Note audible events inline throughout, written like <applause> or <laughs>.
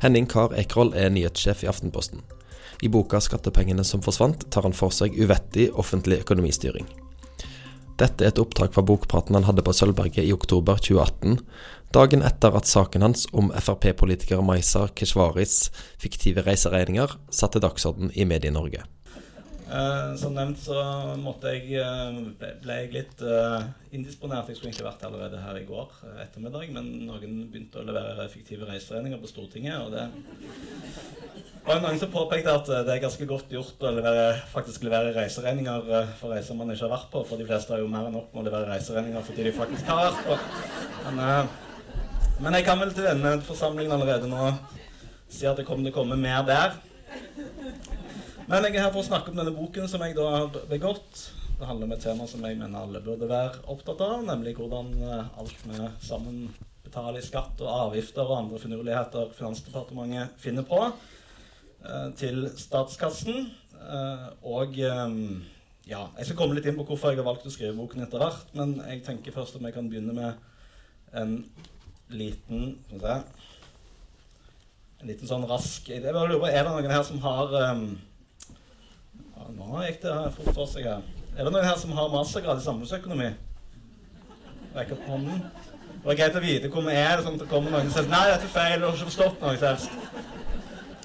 Henning Kar Ekroll er nyhetssjef i Aftenposten. I boka 'Skattepengene som forsvant' tar han for seg uvettig offentlig økonomistyring. Dette er et opptak fra bokpraten han hadde på Sølvberget i oktober 2018, dagen etter at saken hans om Frp-politiker Maisa Keshvaris fiktive reiseregninger satte dagsorden i Medie-Norge. Uh, som nevnt så måtte jeg, uh, ble jeg litt uh, indisponert. Jeg skulle egentlig vært allerede her i går ettermiddag, men noen begynte å levere fiktive reiseregninger på Stortinget. Og det var noen som påpekte at det er ganske godt gjort å levere, faktisk levere reiseregninger for reiser man ikke har vært på. For de fleste har jo mer enn nok med å levere reiseregninger fordi de faktisk har vært på. Men, men jeg kan vel til denne forsamlingen allerede nå si at det kommer til å komme mer der. Men jeg er her for å snakke om denne boken som jeg da har begått. Det handler om et tema som jeg mener alle burde være opptatt av, nemlig hvordan eh, alt vi sammen betaler i skatt og avgifter og andre finurligheter Finansdepartementet finner på, eh, til statskassen. Eh, og ja, jeg skal komme litt inn på hvorfor jeg har valgt å skrive boken etter hvert, men jeg tenker først om jeg kan begynne med en liten En liten sånn rask. Jeg bare lurer på, Er det noen her som har nå gikk det fort for seg her. Er det noen her som har mastergrad i samfunnsøkonomi? Rekk opp hånden. Det var greit å vite hvor vi er. sånn at det kommer noen som Nei, dette er feil. Du har ikke forstått noe selvst.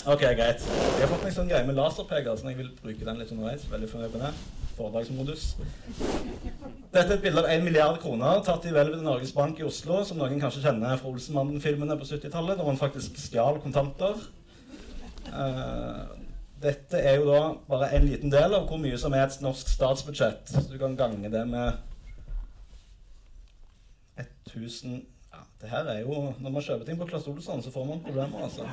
Ok, greit. Jeg har fått meg sånn greie med laserpeker, så jeg vil bruke den litt underveis. Veldig fornøyd med. Foredragsmodus. Dette er et bilde av 1 milliard kroner tatt i hvelvet til Norges Bank i Oslo, som noen kanskje kjenner fra Olsenmannen-filmene på 70-tallet, da man faktisk stjal kontanter. Uh, dette er jo da bare en liten del av hvor mye som er et norsk statsbudsjett. Så du kan gange det med 1000 Ja, det her er jo Når man kjøper ting på Claes Olsson, så får man problemer, altså.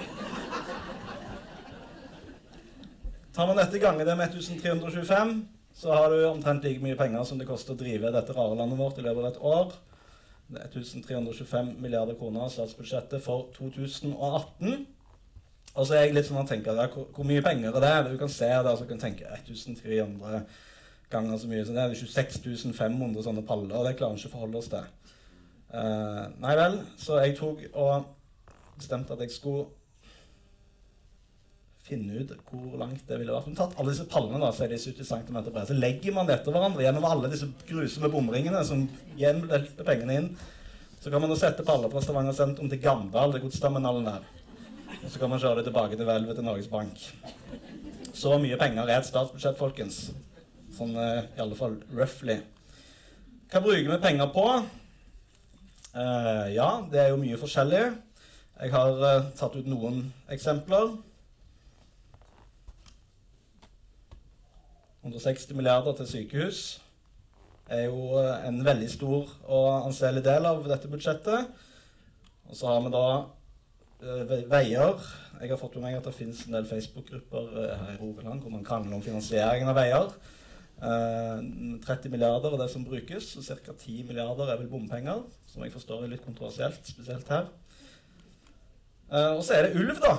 Tar man dette ganger det med 1325, så har du omtrent like mye penger som det koster å drive dette rare landet vårt i løpet av et år. Det er 1325 milliarder kroner av statsbudsjettet for 2018. Og så er jeg litt sånn at tenker, hvor, hvor, mye penger er det? Du kan se det, altså, du kan tenke 1300 ganger så mye. Så det er 26.500 sånne paller, og det klarer vi ikke å forholde oss til. Uh, nei vel, så jeg tok og bestemte at jeg skulle finne ut hvor langt det ville vært. Men tatt alle disse pallene, da, så er de 70 cm brede. Så legger man det etter hverandre gjennom alle disse grusomme bomringene som hjelper pengene inn. Så kan man da sette paller fra Stavanger sentrum til Gandal, det godsterminalen der. Og så kan man kjøre det tilbake til hvelvet til Norges Bank. Så mye penger er et statsbudsjett, folkens. Sånn uh, i alle fall roughly. Hva bruker vi penger på? Uh, ja, det er jo mye forskjellig. Jeg har uh, tatt ut noen eksempler. 160 milliarder til sykehus er jo en veldig stor og anselig del av dette budsjettet. Og så har vi da Eh, veier. Jeg har fått med meg at det finnes en del Facebook-grupper eh, her i Rogaland hvor man krangler om finansieringen av veier. 30 eh, milliarder er det som brukes, og ca. 10 milliarder er vel bompenger. Som jeg forstår er litt kontroversielt, spesielt her. Og så er det ulv, da.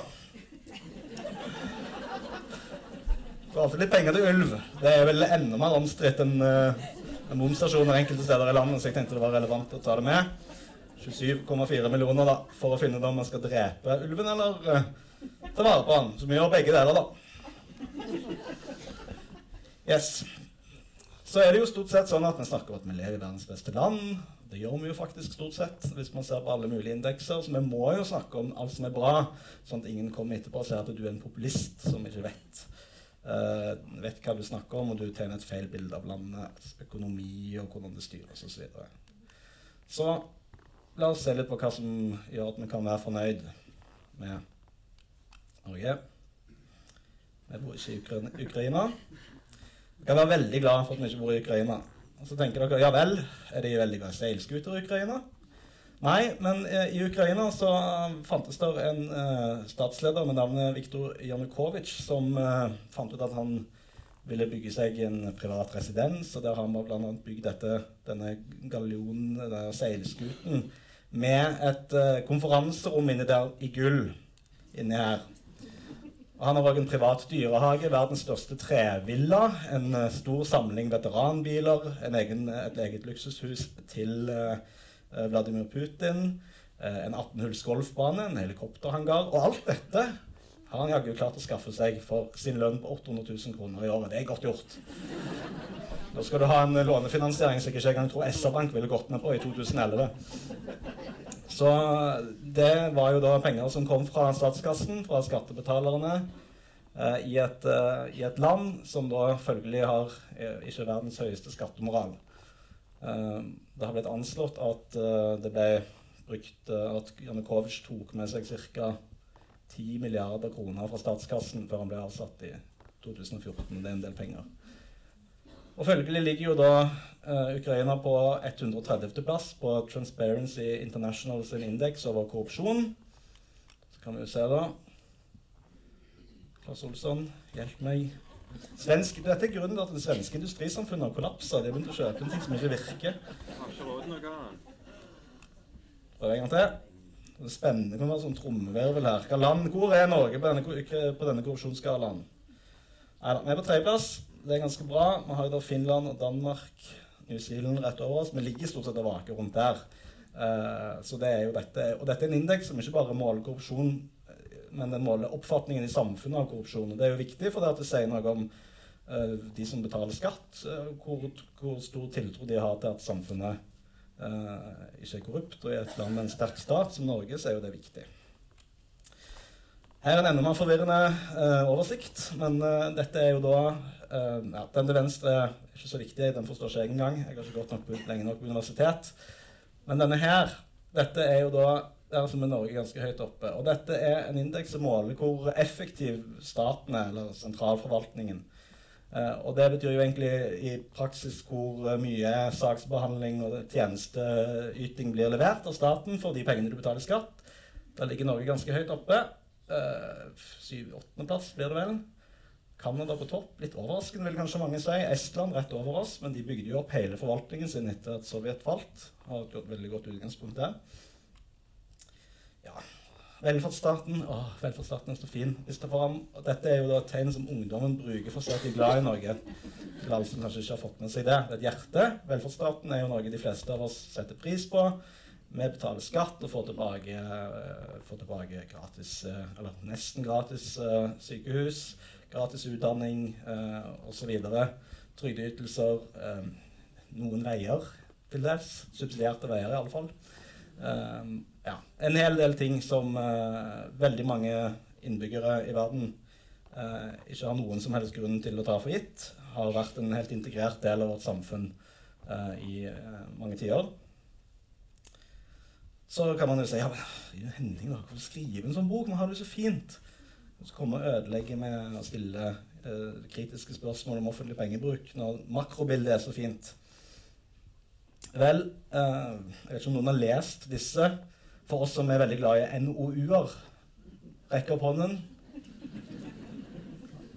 Det er alltid litt penger til ulv. Det er vel enda mer omstridt enn en bomstasjoner enkelte steder i landet, så jeg tenkte det var relevant å ta det med. 27,4 millioner da, for å finne ut om man skal drepe ulven eller uh, ta vare på den. Så vi gjør begge deler, da. Yes. Så er det jo stort sett sånn at vi snakker om at vi lever i verdens beste land. Det gjør vi jo faktisk stort sett hvis man ser på alle mulige indekser. Så vi må jo snakke om alt som er bra, sånn at ingen kommer etterpå og ser at du er en populist som ikke vet. Uh, vet hva du snakker om, og du tegner et feil bilde av landets økonomi og hvordan det styres osv. Så, videre. så La oss se litt på hva som gjør at vi kan være fornøyd med Norge. Vi bor ikke i Ukraina. Vi kan være veldig glad for at vi ikke bor i Ukraina. Og så tenker dere ja vel, er de veldig glad i seilskuter i Ukraina? Nei, men eh, i Ukraina så fantes det en eh, statsleder med navnet Viktor Janukovitsj som eh, fant ut at han ville bygge seg en privat residens. Og der har vi bl.a. bygd dette, denne galjonen, denne seilskuten, med et uh, konferanserom inni der i gull inni her. Og han har òg en privat dyrehage, verdens største trevilla, en uh, stor samling veteranbiler, egen, et eget luksushus til uh, Vladimir Putin. eh, en 18-hulls golfbane, en helikopterhangar. Og alt dette har han jaggu klart å skaffe seg for sin lønn på 800 000 kroner i året. Det er godt gjort. Da skal du ha en lånefinansiering som jeg ikke engang tror SR-Bank ville gått med på i 2011. Så det var jo da penger som kom fra statskassen, fra skattebetalerne, eh, i, et, eh, i, et, land som da følgelig har eh, ikke verdens høyeste skattemoral. Det har blitt anslått at det ble brukt at Janukovitsj tok med seg ca. 10 milliarder kroner fra statskassen før han ble avsatt i 2014. Det er en del penger. Og Følgelig ligger jo da uh, Ukraina på 130.-plass på Transparency International sin indeks over korrupsjon. Så kan vi jo se, da. Claes Olsson, hjelp meg. Svensk, dette er grunnen til at det svenske industrisamfunnet har kollapsa. De har begynt å kjøpe ting som ikke virker. Prøv en gang til. Det er spennende. med sånn trommevirvel her. Hva land, Hvor er Norge på denne, på denne korrupsjonsskalaen? vi er på tredjeplass. Det er ganske bra. Vi har jo da Finland og Danmark, New Zealand rett over oss. Vi ligger stort sett og vaker rundt der. Uh, så det er jo dette. Og dette er en indeks som ikke bare måler korrupsjon, men den måler oppfatningen i samfunnet av korrupsjon. Og det er jo viktig, for det, at det sier noe om uh, de som betaler skatt, uh, hvor, hvor, stor tiltro de har til at samfunnet ikke er korrupt. Og i et land med en sterk stat som Norge, så er jo det viktig. Her er en enda mer forvirrende uh, oversikt, men uh, dette er jo da ja, Den til venstre er ikke så viktig, den forstår ikke jeg engang. Jeg har ikke gått nok på, lenge nok på universitet. Men denne her, dette er jo da der som er Norge ganske høyt oppe. Og dette er en indeks som måler hvor effektiv staten er, eller sentralforvaltningen. Uh, og det betyr jo egentlig i praksis hvor mye saksbehandling og tjenesteyting blir levert av staten for de pengene du betaler skatt. Der ligger Norge ganske høyt oppe. Uh, Syv-åttendeplass blir det vel. Canada på topp. Litt overraskende, vil kanskje mange si. Estland rett over oss, men de bygde jo opp hele forvaltningen sin etter at Sovjet falt. Har et veldig godt utgangspunkt der. Velferdsstaten å, velferdsstaten er så fin. Dette er jo da et tegn som ungdommen bruker for å si at de er glad i Norge. Til alle som kanskje ikke har fått med seg det. Det er et hjerte. Velferdsstaten er jo noe de fleste av oss setter pris på. Vi betaler skatt og får tilbake, uh, får tilbake gratis, uh, eller nesten gratis uh, sykehus, gratis utdanning uh, osv. Trygdeytelser. noen veier til dels. Subsidierte veier, i alle fall. Uh, ja, en hel del ting som uh, veldig mange innbyggere i verden uh, ikke har noen som helst grunn til å ta for gitt, har vært en helt integrert del av vårt samfunn i mange tiår. Så kan man jo si ja, men Henning, da, hvorfor skrive en sånn bok? Man har det så fint. Og så komme og ødelegge med å stille kritiske spørsmål om offentlig pengebruk når makrobildet er så fint. Vel, eh, jeg vet ikke om noen har lest disse. For oss som er veldig glad i NOU-er. Rekker opp hånden.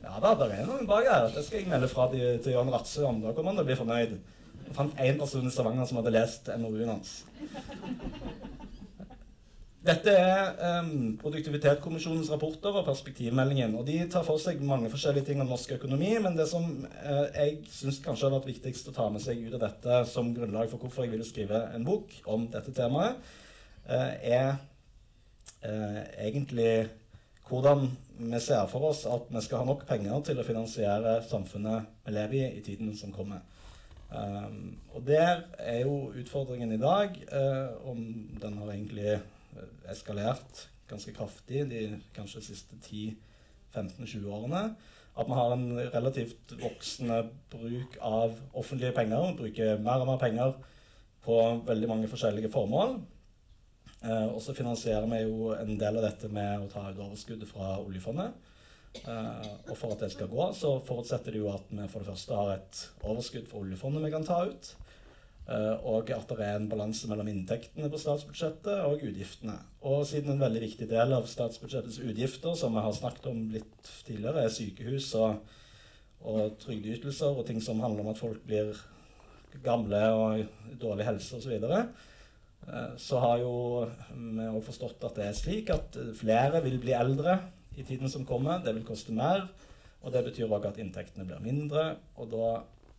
Ja da, det er noen bak her. Det skal jeg melde fra til, til Jørn Ratse om. Da kommer han til å bli fornøyd. Jeg fant én person i Stavanger som hadde lest NOU-en hans. Dette er um, Produktivitetskommisjonens rapporter og perspektivmeldingen. og De tar for seg mange forskjellige ting om norsk økonomi, men det som uh, jeg syns kanskje har vært viktigst å ta med seg ut av dette som grunnlag for hvorfor jeg ville skrive en bok om dette temaet, uh, er uh, egentlig hvordan vi ser for oss at vi skal ha nok penger til å finansiere samfunnet vi lever i i tiden som kommer. Um, og der er jo utfordringen i dag, om den har egentlig eskalert ganske kraftig de kanskje siste 10-15-20 årene. At vi har en relativt voksende bruk av offentlige penger. Vi bruker mer og mer penger på veldig mange forskjellige formål. Eh, og så finansierer vi jo en del av dette med å ta ut overskuddet fra oljefondet. Eh, og for at det skal gå, så forutsetter det jo at vi for det første har et overskudd fra oljefondet vi kan ta ut. Eh, og at det er en balanse mellom inntektene på statsbudsjettet og utgiftene. Og siden en veldig viktig del av statsbudsjettets utgifter, som vi har snakket om litt tidligere, er sykehus og, og trygdeytelser og ting som handler om at folk blir gamle og dårlig helse osv., så, videre, så har jo vi òg forstått at det er slik at flere vil bli eldre i tiden som kommer. Det vil koste mer, og det betyr òg at inntektene blir mindre. Og da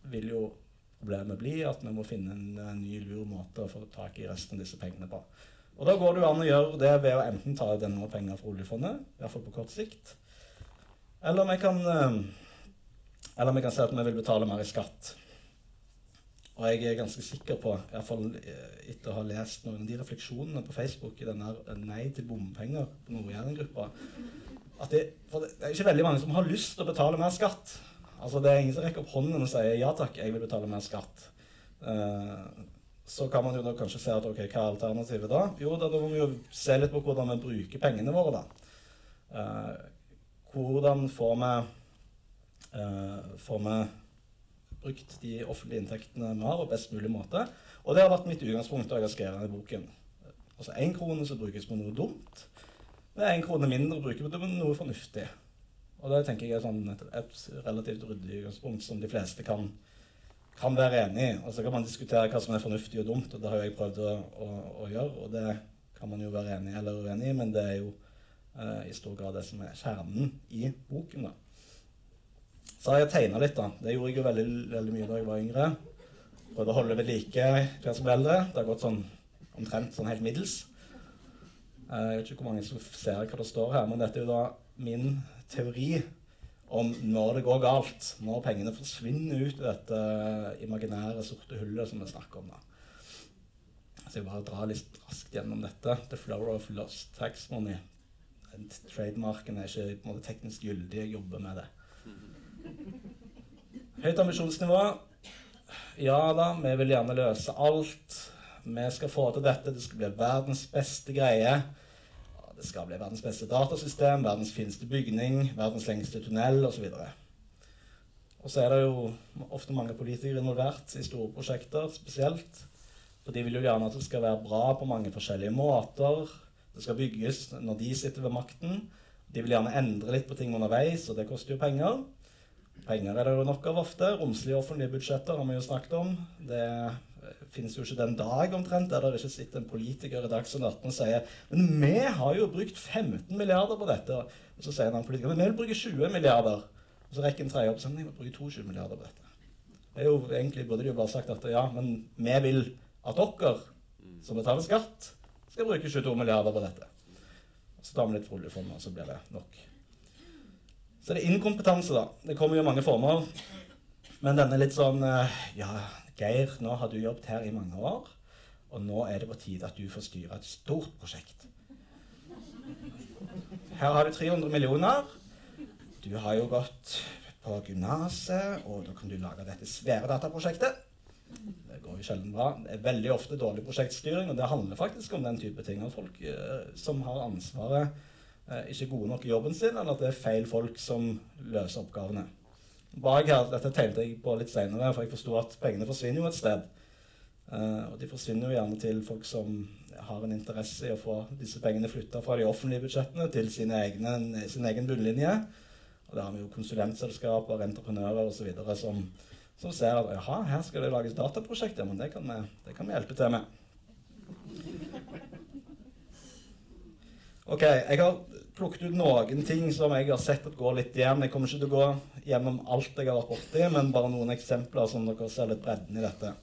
vil jo Problemet bli at vi må finne en, en ny, lur måte å få tak i resten av disse pengene på. Og da går det jo an å gjøre det ved å enten ta ut enda penger fra oljefondet, i hvert fall på kort sikt, eller vi kan, eh, eller vi kan si at vi vil betale mer i skatt. Og jeg er ganske sikker på, i hvert fall eh, etter å ha lest noen av de refleksjonene på Facebook i denne Nei til bompenger på Nord-Jæren-gruppa, at det, det er ikke veldig mange som har lyst til å betale mer skatt. Altså Det er ingen som rekker opp hånden og sier ja takk, jeg vil betale mer skatt. Uh, så kan man jo da kanskje se at ok, hva er alternativet da? Jo, da, må vi jo se litt på hvordan vi bruker pengene våre, da. Uh, hvordan får vi, uh, får vi brukt de offentlige inntektene vi har, på best mulig måte? Og det har vært mitt utgangspunkt da jeg har skrevet denne boken. Altså én krone som brukes på noe dumt, det er én krone mindre å bruke på noe fornuftig. Og det tenker jeg er sånn et, et, relativt ryddig utgangspunkt som de fleste kan, kan være enig i. Og så kan man diskutere hva som er fornuftig og dumt, og det har jeg prøvd å, å, å gjøre. Og det kan man jo være enig eller uenig i, men det er jo eh, i stor grad det som er kjernen i boken. da. Så har jeg tegna litt, da. Det gjorde jeg jo veldig, veldig mye da jeg var yngre. Prøvde å holde ved like hver som ble eldre. Det har gått sånn omtrent sånn helt middels. Eh, jeg vet ikke hvor mange som ser hva det står her, men dette er jo da min teori om når det går galt, når pengene forsvinner ut i dette imaginære sorte hullet som vi snakker om. da. Så jeg bare drar litt raskt gjennom dette. The flower of lost tax money. Trademarken er ikke måte teknisk gyldig. Jeg jobber med det. Høyt ambisjonsnivå. Ja da, vi vil gjerne løse alt. Vi skal få til dette. Det skal bli verdens beste greie. Det skal bli verdens beste datasystem, verdens fineste bygning, verdens lengste tunnel osv. Og så er det jo ofte mange politikere involvert i store prosjekter spesielt. For de vil jo gjerne at det skal være bra på mange forskjellige måter. Det skal bygges når de sitter ved makten. De vil gjerne endre litt på ting underveis, og det koster jo penger. Penger er det jo nok av ofte. Romslige offentlige budsjetter har vi jo snakket om. Det finnes jo ikke den dag omtrent der det ikke sitter en politiker i Dagsnytt 18 og sier men vi har jo brukt 15 milliarder på dette. Og så sier en annen politiker men vi vil bruke 20 milliarder. Og så rekker en tredje opp vi vil bruke 22 milliarder på dette. Det er jo Egentlig burde de jo bare sagt at ja, men vi vil at dere som betaler skatt, skal bruke 22 milliarder på dette. Og så tar vi litt fra oljefondet, og så blir det nok. Så det er inkompetanse, da. Det kommer jo mange former. Men denne litt sånn eh, Ja, Geir, nå har du jobbet her i mange år, og nå er det på tide at du får styre et stort prosjekt. Her har du 300 millioner. Du har jo gått på gymnaset, og da kan du lage dette svære dataprosjektet. Det går jo sjelden bra. Det er veldig ofte dårlig prosjektstyring, og det handler faktisk om den type ting. At folk eh, som har ansvaret, eh, ikke gode nok i jobben sin, eller at det er feil folk som løser oppgavene bak her, Dette telte jeg på litt seinere, for jeg forsto at pengene forsvinner jo et sted. Uh, og de forsvinner jo gjerne til folk som har en interesse i å få disse pengene flytta fra de offentlige budsjettene til sin egen bunnlinje. Og det har vi jo konsulentselskaper, entreprenører osv. Som, som ser at jaha, her skal det lages dataprosjekter, men det kan, vi, det kan vi hjelpe til med. Ok, Jeg har plukket ut noen ting som jeg har sett at går litt igjen. Jeg kommer ikke til å gå gjennom alt jeg har vært borti, men bare noen eksempler som dere ser litt bredden i dette.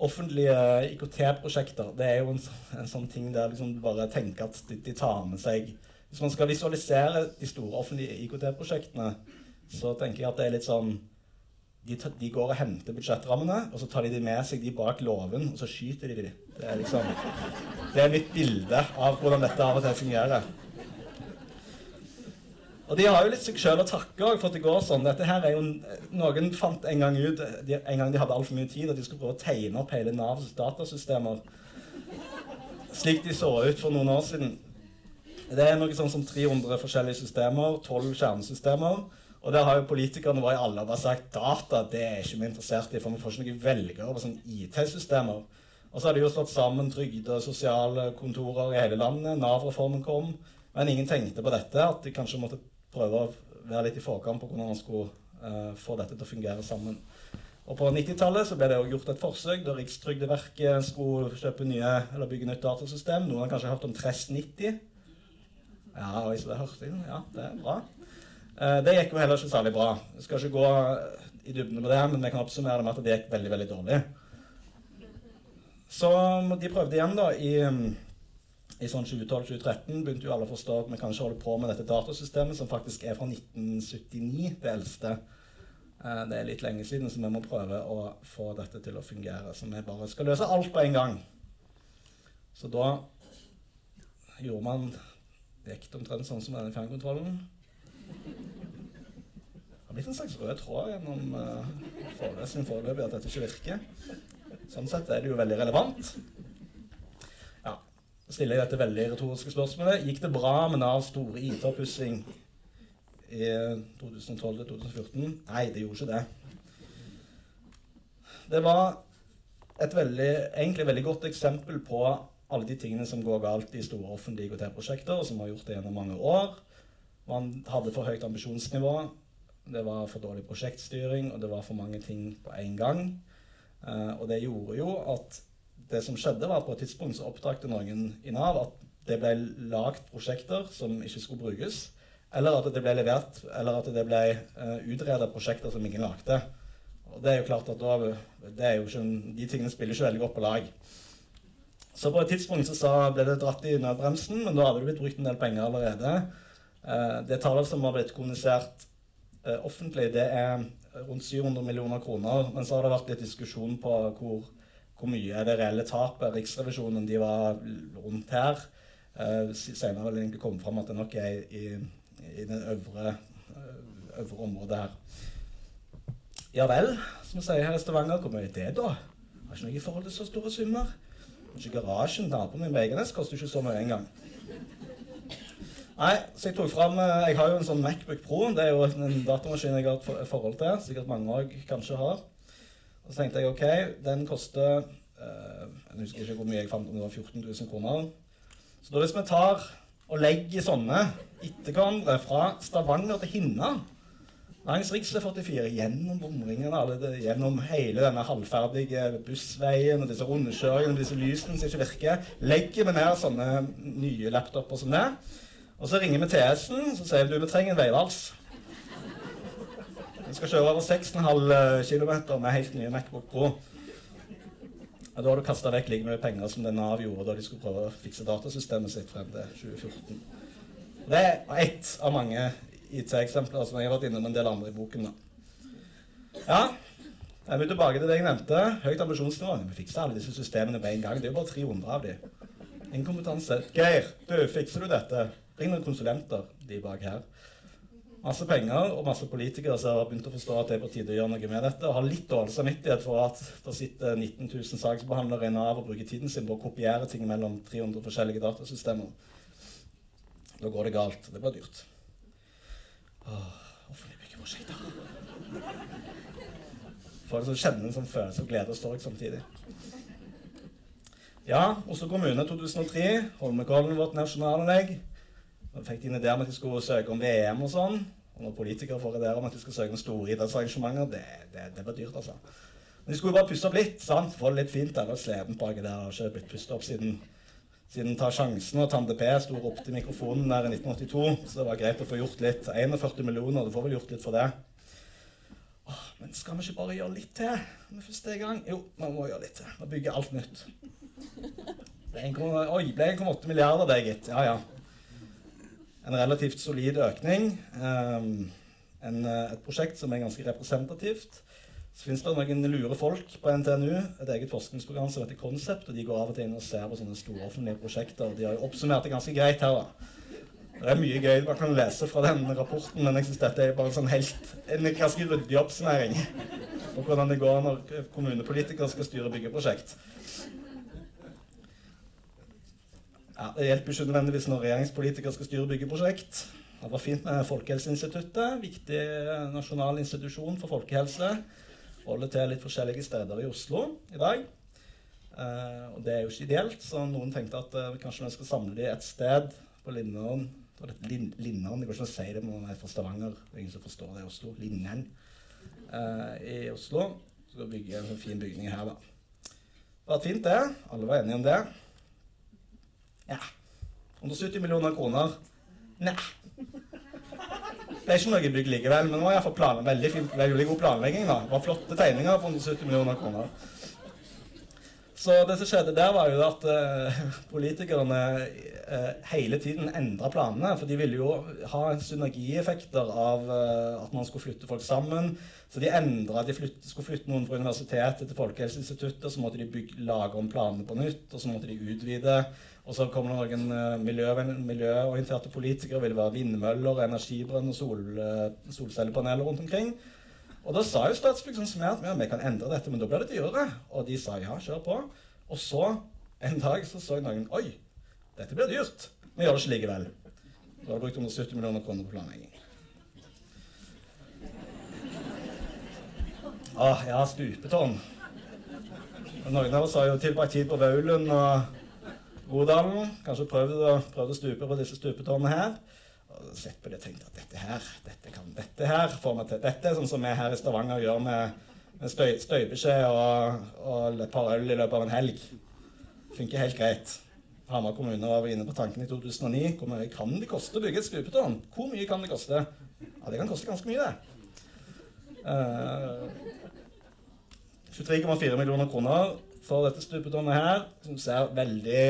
Offentlige IKT-prosjekter det er jo en, en, sånn ting der liksom du bare tenker at de, de, tar med seg Hvis man skal visualisere de store offentlige IKT-prosjektene, så tenker jeg at det er litt sånn de, de, går og henter budsjettrammene, og så tar de de med seg de bak låven, og så skyter de de. Det er liksom Det er mitt bilde av hvordan dette av og til fungerer. Og de har jo litt seg sjøl å takke for at det går sånn. Dette her er jo, Noen fant en gang ut de, en gang de hadde altfor mye tid, at de skulle prøve å tegne opp hele Navs datasystemer slik de så ut for noen år siden. Det er noe sånn som 300 forskjellige systemer, 12 kjernesystemer. Og der har jo politikerne i alle bare sagt data det er ikke vi interessert i, for vi får ikke noen velgere på sånne IT-systemer. Og så har de jo slått sammen trygde- og sosiale kontorer i hele landet. Nav-reformen kom. Men ingen tenkte på dette, at de kanskje måtte prøve å være litt i forkant på hvordan man skulle uh, få dette til å fungere sammen. Og På 90-tallet ble det gjort et forsøk da Rikstrygdeverket skulle kjøpe nye, eller bygge nytt datasystem. Noen har kanskje hørt om Trest 90? Ja, hvis det hørte inn. Ja, det er bra. Uh, det gikk jo heller ikke særlig bra. Jeg skal ikke gå i dybden på det, men vi kan oppsummere det med at det gikk veldig veldig dårlig. Så de prøvde igjen da i, i sånn 2012-2013. Begynte jo alle å forstå at vi kanskje holder på med dette datasystemet, som faktisk er fra 1979, det eldste. Eh, det er litt lenge siden, så vi må prøve å få dette til å fungere. Så vi bare skal løse alt på en gang. Så da gjorde man det omtrent sånn som denne fjernkontrollen. Det har blitt en slags rød tråd gjennom uh, forelesningen foreløpig at dette ikke virker. Sånn sett er det jo veldig relevant. Ja, Så stiller jeg dette veldig retoriske spørsmålet. Gikk det bra med Navs store IT-oppussing i 2012-2014? Nei, det gjorde ikke det. Det var et veldig, egentlig veldig godt eksempel på alle de tingene som går galt i store offentlige IKT-prosjekter, og som har gjort det gjennom mange år. Man hadde for høyt ambisjonsnivå, det var for dårlig prosjektstyring, og det var for mange ting på én gang. Uh, og det gjorde jo at det som skjedde, var at på et tidspunkt så oppdaget noen i Nav at det ble lagd prosjekter som ikke skulle brukes, eller at det ble levert, eller at det ble eh, prosjekter som ingen lagde. Og det er jo klart at da, ikke, De tingene spiller ikke veldig godt på lag. Så på et tidspunkt så ble det dratt i nødbremsen, men da hadde det blitt brukt en del penger allerede. Eh, det tallet som har blitt kommunisert eh, offentlig, det er rundt 700 millioner kroner. Men så har det vært litt diskusjon på hvor, hvor mye er det reelle tapet. Riksrevisjonen de var rundt her. Eh, senere vil det egentlig komme fram at det nok er i, i det øvre, eh, øvre området her. Ja vel, som vi sier her i Stavanger. Hvor mye er det, da? Har ikke noe i forhold til så store summer. Kanskje garasjen naboen min på Egenes koster ikke så mye engang. Nei, så jeg tok fram eh, Jeg har jo en sånn Macbook Pro. Det er jo en datamaskin jeg har et forhold til. Sikkert mange òg kanskje har. Og så tenkte jeg OK, den koster eh, Jeg husker ikke hvor mye jeg fant, om det var 14 000 kroner. Så da hvis vi tar og legger sånne etter hverandre fra Stavanger til Hinna Langs rv. 44, gjennom bomringene, gjennom hele denne halvferdige bussveien og disse rundkjøringene og disse lysene som ikke virker. Legger vi ned sånne nye laptoper som det. Og så ringer vi TS-en så sier vi du, vi trenger en veivals. Vi skal kjøre over 6,5 km med helt nye Macbook Pro. Og da har du kasta vekk like mye penger som det Nav gjorde da de skulle prøve å fikse datasystemet sitt frem til 2014. Det er ett av mange IT-eksempler som jeg har vært innom en del andre i boken. da. Ja, jeg vil tilbake til det jeg nevnte. Høyt ambisjonsnivå. Vi fikser alle disse systemene på en gang. Det er jo bare 300 av dem. Inkompetanse. Geir, du, fikser du dette? Ring noen konsulenter, de bak her. Masse penger og masse politikere som har begynt å forstå at det er på tide å gjøre noe med dette. Og har litt dårlig samvittighet for at det sitter 19 000 saksbehandlere i Nav og bruker tiden sin på å kopiere ting mellom 300 forskjellige datasystemer. Da går det galt. Det blir dyrt. Offentlige byggeprosjekter. Får det kjenne en sånn følelse av glede og sorg samtidig. Ja, Oslo kommune 2003. Holmenkollen vårt nasjonalanlegg. Da fikk de en idé om at de skulle søke om VM og sånn. Og når politikere får ideer om at de skal søke om store idrettsarrangementer, det, det, det var dyrt, altså. Men de skulle bare pusse opp litt. sant? Få det litt fint. Det var sleden baki der. Har ikke blitt pustet opp siden siden Ta sjansen og Tande P sto og ropte i mikrofonen der i 1982. Så det var greit å få gjort litt. 41 millioner, du får vel gjort litt for det. Åh, men skal vi ikke bare gjøre litt til med første gang? Jo, vi må gjøre litt til. Vi bygger alt nytt. Oi, ble 1,8 milliarder, det, gitt. Ja, ja. En relativt solid økning. Um, en, eh, et prosjekt som er ganske representativt. Så finnes det noen lure folk på NTNU, et eget forskningsprogram som heter Concept. og De går av og til inn og ser på sånne store offentlige prosjekter. De har jo oppsummert det ganske greit her. da. Det er mye gøy man kan lese fra den rapporten, men jeg synes dette er bare en sånn helt, en ganske ryddig oppsummering på hvordan det går når kommunepolitikere skal styre byggeprosjekt. Ja, Det hjelper ikke nødvendigvis når regjeringspolitikere skal styre byggeprosjekt. Det var fint med Folkehelseinstituttet, viktig nasjonal institusjon for folkehelse holder til litt forskjellige steder i Oslo i dag. Eh, og det er jo ikke ideelt, så noen tenkte at eh, kanskje vi skal samle de et sted på Linneren. Lin Linneren, Det går ikke an å si det, men man er fra Stavanger. Det er ingen som forstår det i Oslo. Linneren eh, i Oslo. Så skal vi bygge en fin bygning her, da. Det var fint, det. Alle var enige om det. Ja. 170 millioner kroner. Nei. Det er ikke noe bygg likevel, men det var iallfall plan, veldig, veldig god planlegging. da. Det var flotte tegninger for 170 millioner kroner. Så det som skjedde der, var jo at eh, politikerne eh, hele tiden endra planene. For de ville jo ha synergieffekter av eh, at man skulle flytte folk sammen. Så de endra. De flytte, skulle flytte noen fra universitetet til Folkehelseinstituttet. Så måtte de bygge, lage om planene på nytt, og så måtte de utvide. Og så kom det noen miljø, miljøorienterte politikere. ville være vindmøller, energibrønn og sol, uh, solcellepaneler rundt omkring. Og da sa jo Statsbygg sånn som at vi kan endre dette, men da blir det dyrere. Og de sa ja, kjør på. Og så en dag så så noen Oi, dette blir dyrt. Vi gjør det ikke likevel. Da har du brukt 170 millioner kroner på planlegging. Ah, ja, stupetårn. Noen av oss har jo tilbrakt tid på Vaulen og Rodalen. Kanskje prøvd å, prøvd å stupe på disse stupetårnene her og sett på det og tenkt at dette her dette kan, dette her får meg til. Dette sånn som vi her i Stavanger gjør med, med støy, støybeskjed og, og et par øl i løpet av en helg. Funker helt greit. Hamar kommune var inne på tanken i 2009. Hvor mye kan det koste å bygge et stupetårn? Hvor mye kan det koste? Ja, det kan koste ganske mye, det. Uh, eh, 23,4 millioner kroner for dette stupetårnet her, som ser veldig,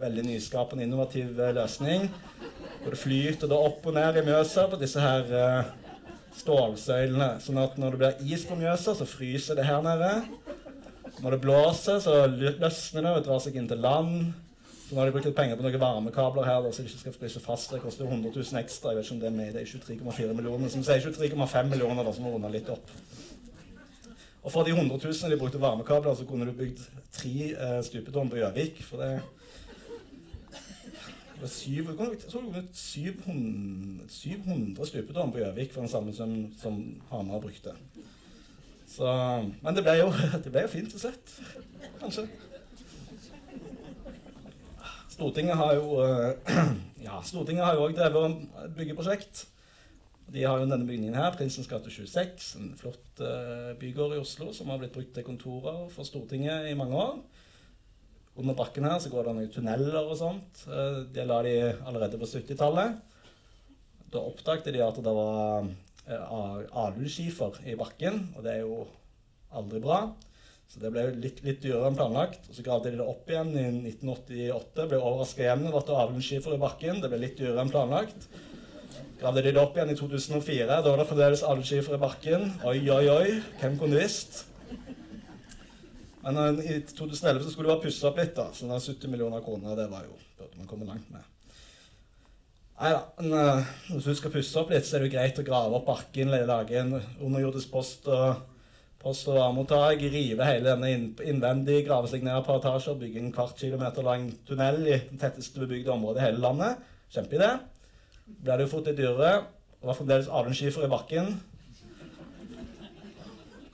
veldig nyskapende, innovativ løsning. Hvor det flyter da opp og ned i Mjøsa på disse her uh, stålsøylene. Sånn at når det blir is på Mjøsa, så fryser det her nede. Når det blåser, så løsner det og drar seg inn til land. Så nå har de brukt litt penger på noen varmekabler her, så de ikke skal fryse fast. Det koster 100 000 ekstra. Jeg vet ikke om det er med det er 23,4 millioner. Som sier 23,5 millioner, da, som må runde litt opp. Og for de 100 000 de brukte varmekabler, så kunne du bygd tre eh, stupetårn på Gjøvik. For det det var 700, 700 stupetårn på Gjøvik for den samme som, som Hamar brukte. Så, men det ble, jo, <laughs> det ble jo fint til slutt, kanskje. Stortinget har jo eh, <clears throat> ja, Stortinget har jo òg drevet byggeprosjekt. De har jo denne bygningen her, Prinsens gate 26, en flott uh, bygård i Oslo som har blitt brukt til kontorer for Stortinget i mange år. Under bakken her så går det noen tunneler og sånt. Uh, det la de allerede på 70-tallet. Da oppdaget de at det var uh, aluskifer i bakken, og det er jo aldri bra. Så det ble litt, litt dyrere enn planlagt. Og så gravde de det opp igjen i 1988. Ble overraska igjen over at det var alunskifer i bakken. Det ble litt dyrere enn planlagt gravde de det opp igjen i 2004. Da var det fremdeles algeskifer i bakken. Oi, oi, oi. Hvem kunne visst? Men uh, i 2011 så skulle det være pussa opp litt, da. Så den 70 millioner kroner, det var jo burde man komme langt med. Nei da. Men uh, hvis du skal pusse opp litt, så er det jo greit å grave opp bakken, lage en underjordisk post og post- og varemottak, rive hele denne innvendig, grave seg ned par etasjer, bygge en kvart kilometer lang tunnel i det tetteste bebygde området i hele landet. Kjempeidé ble det jo fort litt dyrere. Det var fremdeles alunskifer i bakken.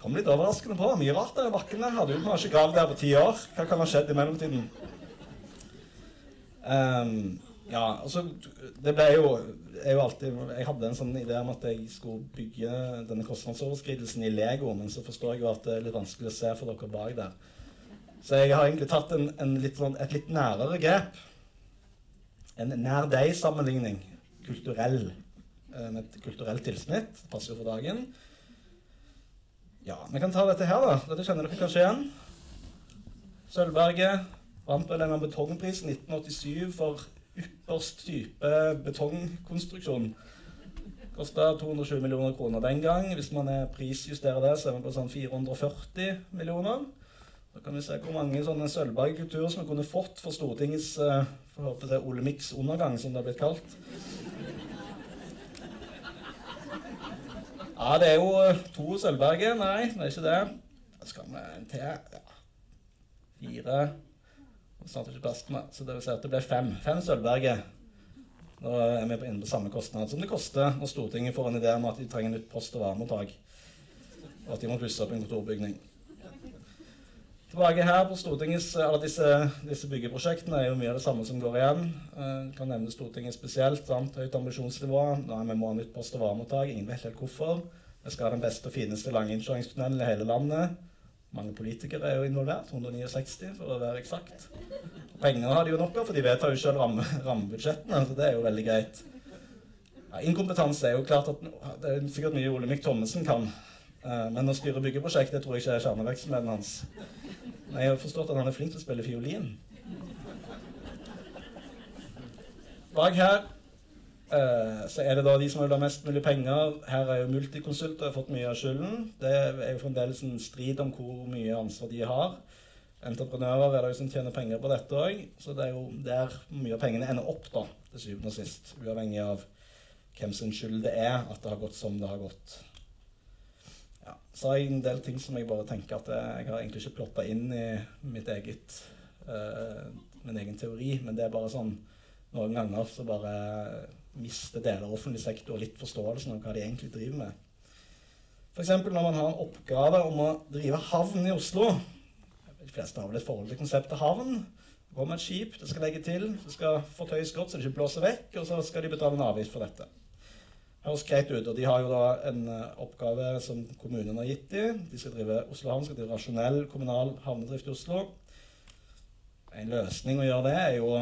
Kom litt overraskende på. Mye rart der i bakken. der. Hadde jo kanskje gravd der på ti år. Hva kan ha skjedd i mellomtiden? Um, ja, altså Det ble jo, jeg, jo alltid, jeg hadde en sånn idé om at jeg skulle bygge denne kostnadsoverskridelsen i Lego, men så forstår jeg jo at det er litt vanskelig å se for dere bak der. Så jeg har egentlig tatt en, en litt, sånn, et litt nærere grep. En nær deg-sammenligning kulturell, eh, med et kulturelt tilsnitt. Passer jo for dagen. Ja, vi kan ta dette her, da. Dette kjenner dere kanskje igjen. Sølvberget vant vel en betongpris i 1987 for ypperst type betongkonstruksjon. Kosta 220 millioner kroner den gang. Hvis man er prisjusterer det, så er man på sånn 440 millioner. Da kan vi se hvor mange sånne sølvbergkulturer som vi kunne fått for Stortingets for håpe det er Ole Mix undergang, som det har blitt kalt. Ja, det er jo eh, to Sølvberget. Nei, det er ikke det. Da skal vi en til. Ja. Fire Snart ikke plass med. Så det vil si at det blir fem. Fem Sølvberget. Da er vi inne på samme kostnad som det koster når Stortinget får en idé om at de trenger nytt post- og varemottak, Og at de må pusse opp en kontorbygning. Tilbake her på Stortingets, alle disse, disse, byggeprosjektene er jo mye av det samme som går igjen. Jeg kan nevne Stortinget spesielt. Sant? Høyt ambisjonsnivå. Nei, vi må ha nytt post- og varemottak. Ingen vet helt hvorfor. Vi skal ha den beste og fineste langinnkjøringstunnelen i hele landet. Mange politikere er jo involvert. 169 for å være eksakt. Pengene har de jo nok av, for de vedtar jo selv ramme, rammebudsjettene. Så det er jo veldig greit. Ja, inkompetanse er jo klart at det er sikkert mye Olemic Thommessen kan. Eh, men å styre byggeprosjekt det tror jeg ikke er kjernevirksomheten hans. Nei, jeg har forstått at han er flink til å spille fiolin. Bak her eh, så er det da de som vil ha mest mulig penger. Her er jo multikonsulter fått mye av skylden. Det er jo fremdeles en strid om hvor mye ansvar de har. Entreprenører er det jo som tjener penger på dette òg, så det er jo der mye av pengene ender opp, da, til syvende og sist. Uavhengig av hvem sin skyld det er at det har gått som det har gått. Så har jeg en del ting som jeg bare tenker at jeg har egentlig ikke plotta inn i mitt eget uh, min egen teori, men det er bare sånn noen ganger så bare mister deler av offentlig sektor litt forståelsen av hva de egentlig driver med. F.eks. når man har en oppgave om å drive havn i Oslo. De fleste har vel et forhold til konseptet havn. Gå med et skip, det skal legge til, det skal fortøyes godt så det ikke blåser vekk, og så skal de betale en avgift for dette. Høres greit ut, og De har jo da en uh, oppgave som kommunen har gitt dem. De skal drive Oslo havn skal drive rasjonell kommunal havnedrift i Oslo. En løsning å gjøre det er jo å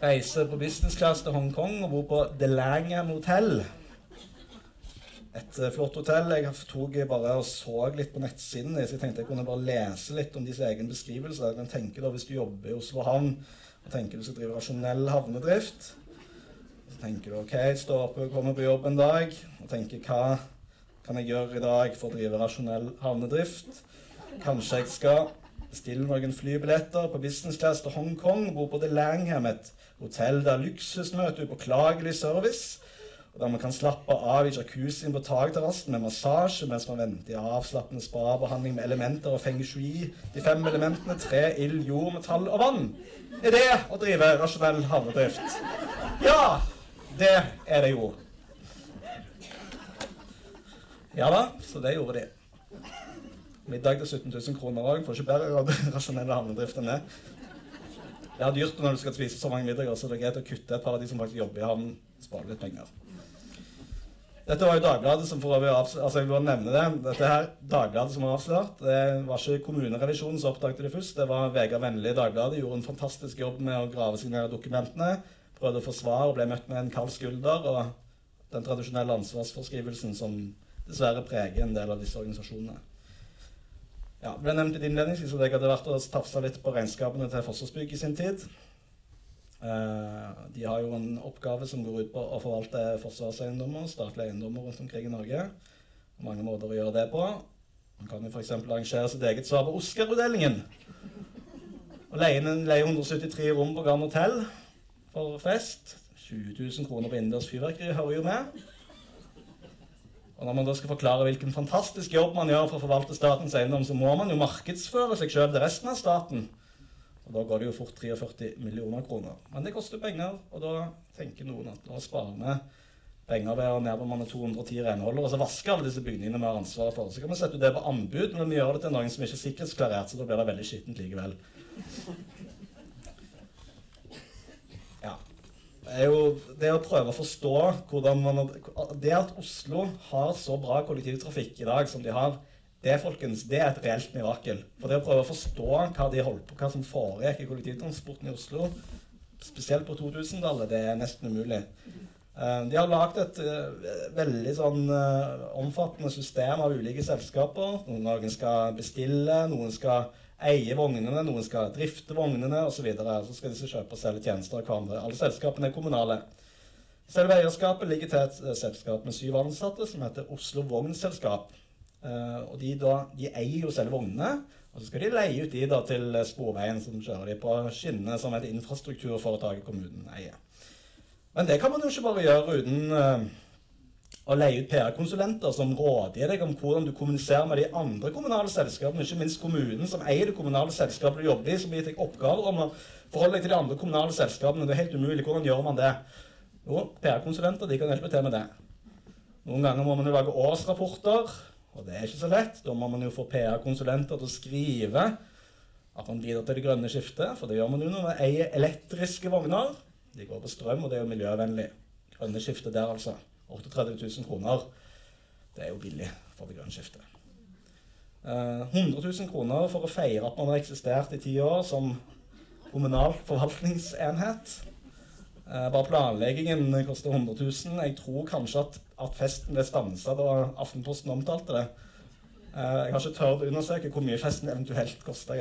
reise på business class til Hongkong og bo på The Langham Hotel. Et uh, flott hotell. Jeg tok bare og så litt på nettsiden så jeg tenkte jeg kunne bare lese litt om deres egen beskrivelse. Jeg kan da, Hvis du jobber i Oslo havn og tenker du skal drive rasjonell havnedrift, så tenker du ok, stå opp og komme på jobb en dag og tenker hva kan jeg gjøre i dag for å drive rasjonell havnedrift? Kanskje jeg skal bestille noen flybilletter på business class til Hongkong, bo på The Langham, et hotell der luksus møter upåklagelig service, og der man kan slappe av i jacuzzien på takterrassen med massasje mens man venter i avslappende spabehandling med elementer og feng shui. De fem elementene tre, ild, jord, metall og vann. Er det å drive rasjonell havnedrift? Ja, det er det jo. Ja da, så det gjorde de. Middag til 17 000 kroner òg. Får ikke bedre rasjonell havnedrift enn det. Det er dyrt når du skal spise så mange middager, så det er greit å kutte et par av de som faktisk jobber i havnen. Spare litt penger. Dette var jo Dagbladet som for øvrig altså jeg vil bare nevne det. Dette her Dagbladet som har avslørt. Det var ikke kommunerevisjonen som oppdaget det først. Det var Vegard Vennli i Dagbladet. Gjorde en fantastisk jobb med å grave seg ned dokumentene. Prøvde å forsvare og ble møtt med en kald skulder og den tradisjonelle ansvarsforskrivelsen som dessverre preger en del av disse organisasjonene. Ja, ble nevnt litt innledningsvis at jeg hadde vært og tafsa litt på regnskapene til Forsvarsbygg i sin tid. Uh, de har jo en oppgave som går ut på å forvalte forsvarseiendommer, statlige eiendommer rundt omkring i Norge. Mange måter å gjøre det på. Man kan jo f.eks. arrangere sitt eget svar på Oscar-utdelingen. Og leie, leie 173 rom på Grand Hotell for fest. 20 000 kroner på innendørs fyrverkeri hører jo med. Og Når man da skal forklare hvilken fantastisk jobb man gjør for å forvalte statens eiendom, så må man jo markedsføre seg sjøl til resten av staten. Og Da går det jo fort 43 millioner kroner. Men det koster penger, og da tenker noen at da sparer vi penger ved å nedbemanne 210 renholdere og så vaske alle disse bygningene vi har ansvaret for. Så kan vi sette det på anbud, men vi gjør det til noen som ikke er sikkerhetsklarert, så da blir det veldig skittent likevel. Er jo det å prøve å forstå hvordan man Det at Oslo har så bra kollektivtrafikk i dag som de har, det folkens, det er et reelt mirakel. For det å prøve å forstå hva de holdt på, hva som foregikk i kollektivtransporten i Oslo, spesielt på 2000-tallet, det er nesten umulig. Eh, de har lagd et uh, veldig sånn uh, omfattende system av ulike selskaper. Noen skal bestille, noen skal eie vognene, noen skal drifte vognene osv. Så, videre. så skal disse kjøpe og selge tjenester av hverandre. Alle selskapene er kommunale. Selve eierskapet ligger til et eh, selskap med syv ansatte som heter Oslo Vognselskap. Uh, og de, da, de, eier jo selve vognene, og så skal de leie ut de da til Sporveien, som kjører de på skinnene som et infrastrukturforetak i kommunen eier. Men det kan man jo ikke bare gjøre uten å leie ut PR-konsulenter som rådgir deg om hvordan du kommuniserer med de andre kommunale selskapene, ikke minst kommunen som eier det kommunale selskapet du jobber i, som gir deg oppgaver om å forholde deg til de andre kommunale selskapene. Det er helt umulig. Hvordan gjør man det? Jo, PR-konsulenter de kan hjelpe til med det. Noen ganger må man jo lage årsrapporter, og det er ikke så lett. Da må man jo få PR-konsulenter til å skrive at man bidrar til det grønne skiftet, for det gjør man jo når man eier elektriske vogner. De går på strøm, og det er jo miljøvennlig. Grønne skiftet der, altså. 38 000 kroner. Det er jo billig for det grønne skiftet. Uh, 100 000 kroner for å feire at man har eksistert i ti år som kommunal forvaltningsenhet. Uh, bare planleggingen koster 100 000. Jeg tror kanskje at, at festen ble stansa da Aftenposten omtalte det. Uh, jeg har ikke tørt å undersøke hvor mye festen eventuelt kosta.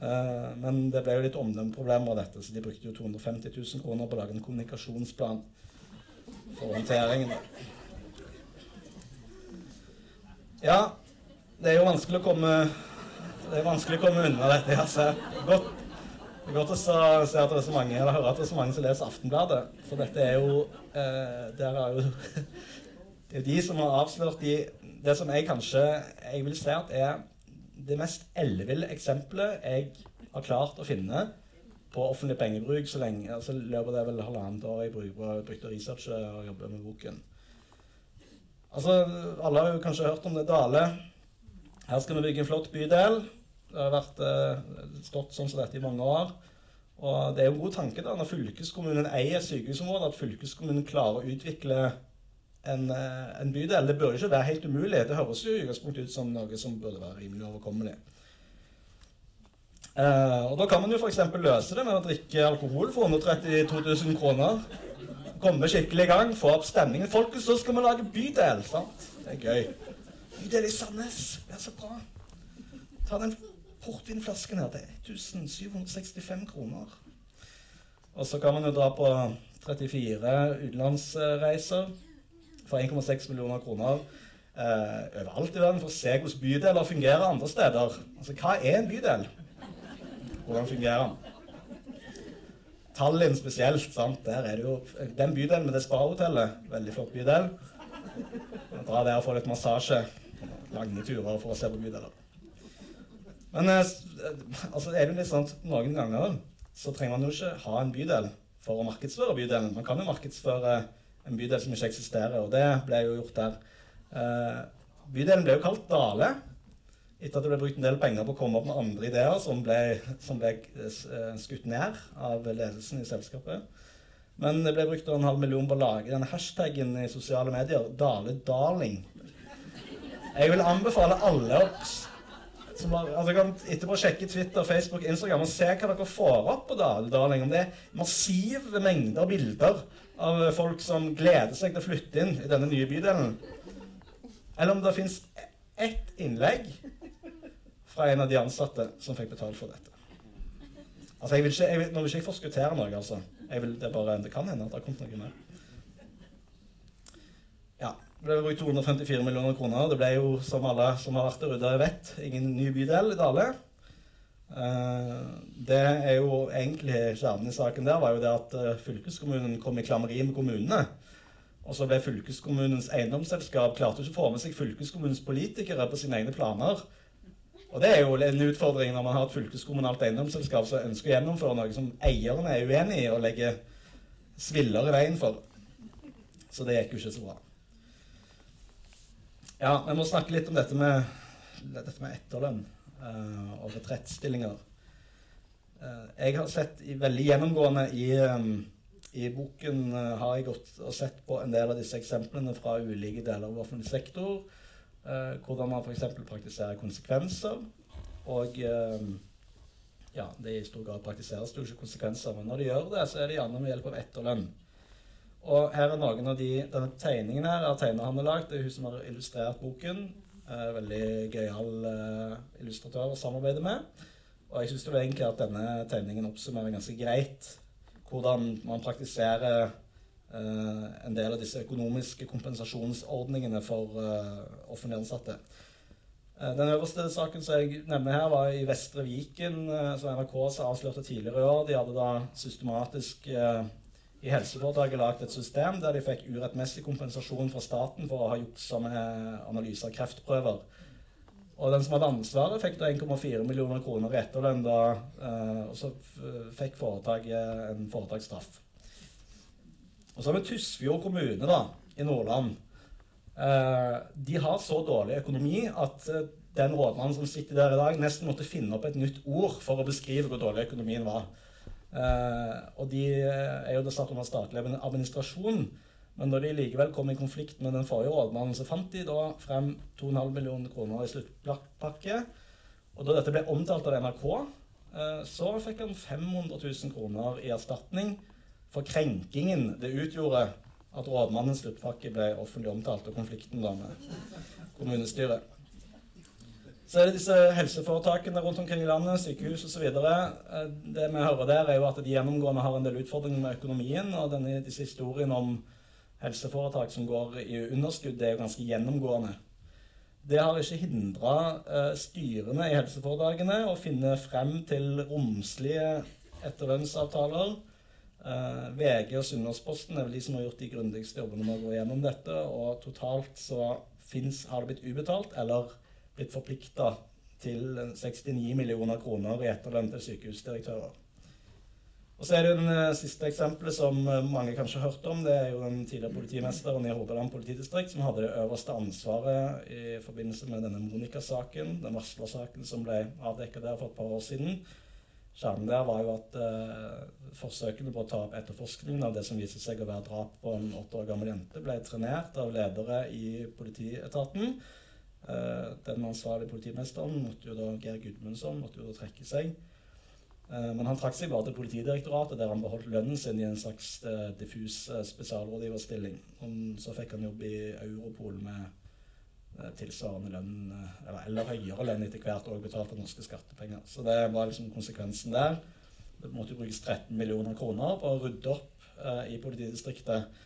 Men det ble jo litt omdømmeproblemer av dette, så de brukte jo 250 000 kroner på å lage en kommunikasjonsplan for håndteringen. Ja, det er jo vanskelig å komme det er vanskelig å komme unna dette. Altså. Godt, det er godt å se at det er så mange, eller høre at det er så mange som leser Aftenbladet. For dette er jo eh, Der er jo <laughs> Det er de som har avslørt de, det som jeg kanskje jeg vil si at er det mest elleville eksempelet jeg har klart å finne på offentlig pengebruk så lenge altså løper det vel halvannet år jeg brukte å researche og jobbe med boken. Altså, Alle har jo kanskje hørt om det. Dale. Her skal vi bygge en flott bydel. Det har vært, eh, stått sånn som dette i mange år. Og det er jo en god tanke da, når fylkeskommunen eier sykehusområdet, at fylkeskommunen klarer å utvikle en, eh, en, bydel. Det burde ikke være helt umulig. Det høres jo i utgangspunktet ut som noe som burde være rimelig overkommelig. Eh, og Da kan man jo f.eks. løse det med å drikke alkohol for 132 000 kroner. Komme skikkelig i gang, få opp stemningen. Folkens, så skal vi lage bydel. sant? Det er gøy. Bydel i Sandnes. Det er så bra. Ta den portvinflasken her til 1765 kroner. Og så kan man jo dra på 34 utenlandsreiser for 1,6 millioner kroner uh, overalt i verden for å se hvordan bydeler fungerer andre steder. Altså, hva er en bydel? Hvordan fungerer den? Tallinn spesielt. sant? Der er det jo, Den bydelen med det spa-hotellet, veldig flott bydel. Dra der og få litt massasje. Lange turer for å se på bydeler. Men eh, altså, er det litt sånn noen ganger så trenger man jo ikke ha en bydel for å markedsføre bydelen. Man kan jo markedsføre en bydel som ikke eksisterer, og det ble jo gjort der. Eh, bydelen ble jo kalt Dale etter at det ble brukt en del penger på å komme opp med andre ideer som ble, som ble eh, skutt ned av ledelsen i selskapet. Men det ble brukt en halv million på å lage denne hashtaggen i sosiale medier, Dale Darling. Jeg vil anbefale alle som har, altså kan etterpå sjekke Twitter, Facebook, Instagram og se hva dere får opp på Dale Darling. Om det er massive mengder bilder av folk som gleder seg til å flytte inn i denne nye bydelen. Eller om det fins ett innlegg fra en av de ansatte som fikk betalt for dette. Altså, jeg vil ikke, jeg vil, Nå vil ikke jeg forskuttere noe, altså. Vil, det, bare, det kan hende at det har kommet noe mer. Det ble brukt 254 millioner kroner. Det ble jo, som alle som har vært der ute vet, ingen ny bydel i Dale. Uh, det er jo egentlig kjernen i saken der var jo det at uh, fylkeskommunen kom i klammeri med kommunene. Og så ble fylkeskommunens eiendomsselskap klarte ikke å få med seg fylkeskommunens politikere på sine egne planer. Og det er jo en utfordring når man har et fylkeskommunalt eiendomsselskap som ønsker å gjennomføre noe som eierne er uenig i og legger sviller i veien for. Så det gikk jo ikke så bra. Ja, vi må snakke litt om dette med, dette med etterlønn uh, og retrettstillinger. Uh, jeg har sett i, veldig gjennomgående i, um, i boken uh, har jeg gått og sett på en del av disse eksemplene fra ulike deler av offentlig sektor. Hvordan man f.eks. praktiserer konsekvenser. Og ja, det i stor grad praktiseres jo ikke konsekvenser, men når de gjør det, så er det gjerne med hjelp av etterlønn. Og her er noen av de, denne tegningen her er tegner. Det er hun som har illustrert boken. Eh, veldig gøyal eh, illustratør å samarbeide med. Og jeg syns egentlig at denne tegningen oppsummerer ganske greit hvordan man praktiserer eh, en del av disse økonomiske kompensasjonsordningene for eh, offentlig ansatte. Eh, den øverste saken som jeg nevner her, var i Vestre Viken, eh, som NRK avslørte tidligere i år. De hadde da systematisk i helseforetaket lagd et system der de fikk urettmessig kompensasjon fra staten for å ha juksa med analyse av kreftprøver. Og den som hadde ansvaret, fikk da 1,4 millioner kroner i etterlønn. eh, Og så fikk foretaket en foretaksstraff. Og så har vi Tysfjord kommune da, i Nordland. Eh, de har så dårlig økonomi at eh, den rådmannen som sitter der i dag, nesten måtte finne opp et nytt ord for å beskrive hvor dårlig økonomien var. Uh, og de eh, er jo det satt under statlig administrasjon. Men når de likevel kom i konflikt med den forrige rådmannen, så fant de da frem 2,5 millioner kroner i sluttpakke. Og da dette ble omtalt av NRK, så fikk han 500 000 kroner i erstatning for krenkingen det utgjorde at rådmannens sluttpakke ble offentlig omtalt, og konflikten da med kommunestyret. Så er det disse helseforetakene rundt omkring i landet, sykehus osv. Eh, det vi hører der, er jo at de gjennomgående har en del utfordringer med økonomien. Og denne, disse historiene om helseforetak som går i underskudd, det er jo ganske gjennomgående. Det har ikke hindra uh, styrene i helseforetakene å finne frem til romslige etterlønnsavtaler. Eh, VG og Sunnmørsposten er vel de som har gjort de grundigste jobbene med å gå gjennom dette. Og totalt så finnes, har det blitt ubetalt eller blitt forplikta til 69 millioner kroner i etterlønn til sykehusdirektører. Og så er det jo uh, siste eksempelet som uh, mange kanskje har hørt om. Det er jo den tidligere politimesteren i Hordaland politidistrikt som hadde det øverste ansvaret i forbindelse med denne Monica-saken, den varslersaken som ble avdekket der for et par år siden. Kjernen der var jo at eh, forsøkene på å ta opp etterforskningen av det som viste seg å være drap på en åtte år gammel jente, ble trenert av ledere i politietaten. den ansvarlige politimesteren, måtte jo da, Geir Gudmundsson, måtte jo da trekke seg. Eh, men han trakk seg bare til Politidirektoratet, der han beholdt lønnen sin i en slags uh, diffus uh, spesialrådgiverstilling. Og så fikk han jobb i Europol med tilsvarende lønn, eller, eller, høyere lønn etter hvert, og betalt av norske skattepenger. Så det var liksom konsekvensen der. Det måtte brukes 13 millioner kroner på å rydde opp i politidistriktet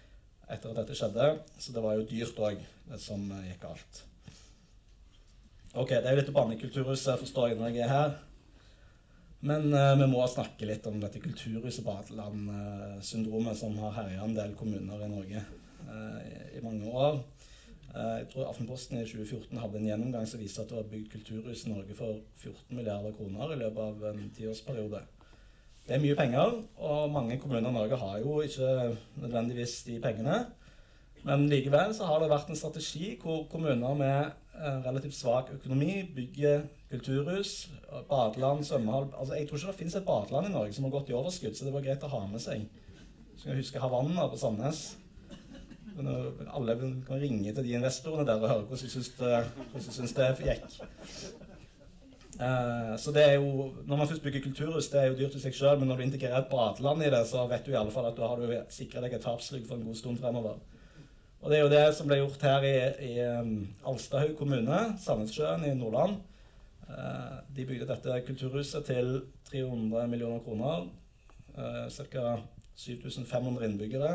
etter at dette skjedde. Så det var jo dyrt òg, det som gikk galt. Ok, det er jo litt barnekulturhuset, forstår jeg, når jeg er her. Men eh, vi må snakke litt om dette kulturhuset badeland-syndromet som har herja en del kommuner i Norge i, i, mange år. Uh, jeg tror Aftenposten i 2014 hadde en gjennomgang som viste at det var bygd kulturhus i Norge for 14 milliarder kroner i løpet av en tiårsperiode. Det er mye penger, og mange kommuner i Norge har jo ikke nødvendigvis de pengene. Men likevel så har det vært en strategi hvor kommuner med relativt svak økonomi bygger kulturhus, badeland, svømmehall altså, Jeg tror ikke det finnes et badeland i Norge som har gått i overskudd, så det var greit å ha med seg. Så jeg huske Havanna på Sandnes. Alle kan ringe til de investorene der og høre hvordan de syns det, det gikk. Uh, så det er jo, Når man først bygger kulturhus, det er jo dyrt i seg sjøl, men når du integrerer et badeland i det, så vet du i alle fall at da har du sikra deg et tapsrygg for en god stund fremover. Og det er jo det som ble gjort her i, i um, Alstahaug kommune, Sandnessjøen i Nordland. Eh, de bygde dette kulturhuset til 300 millioner kroner. Eh, Ca. 7500 innbyggere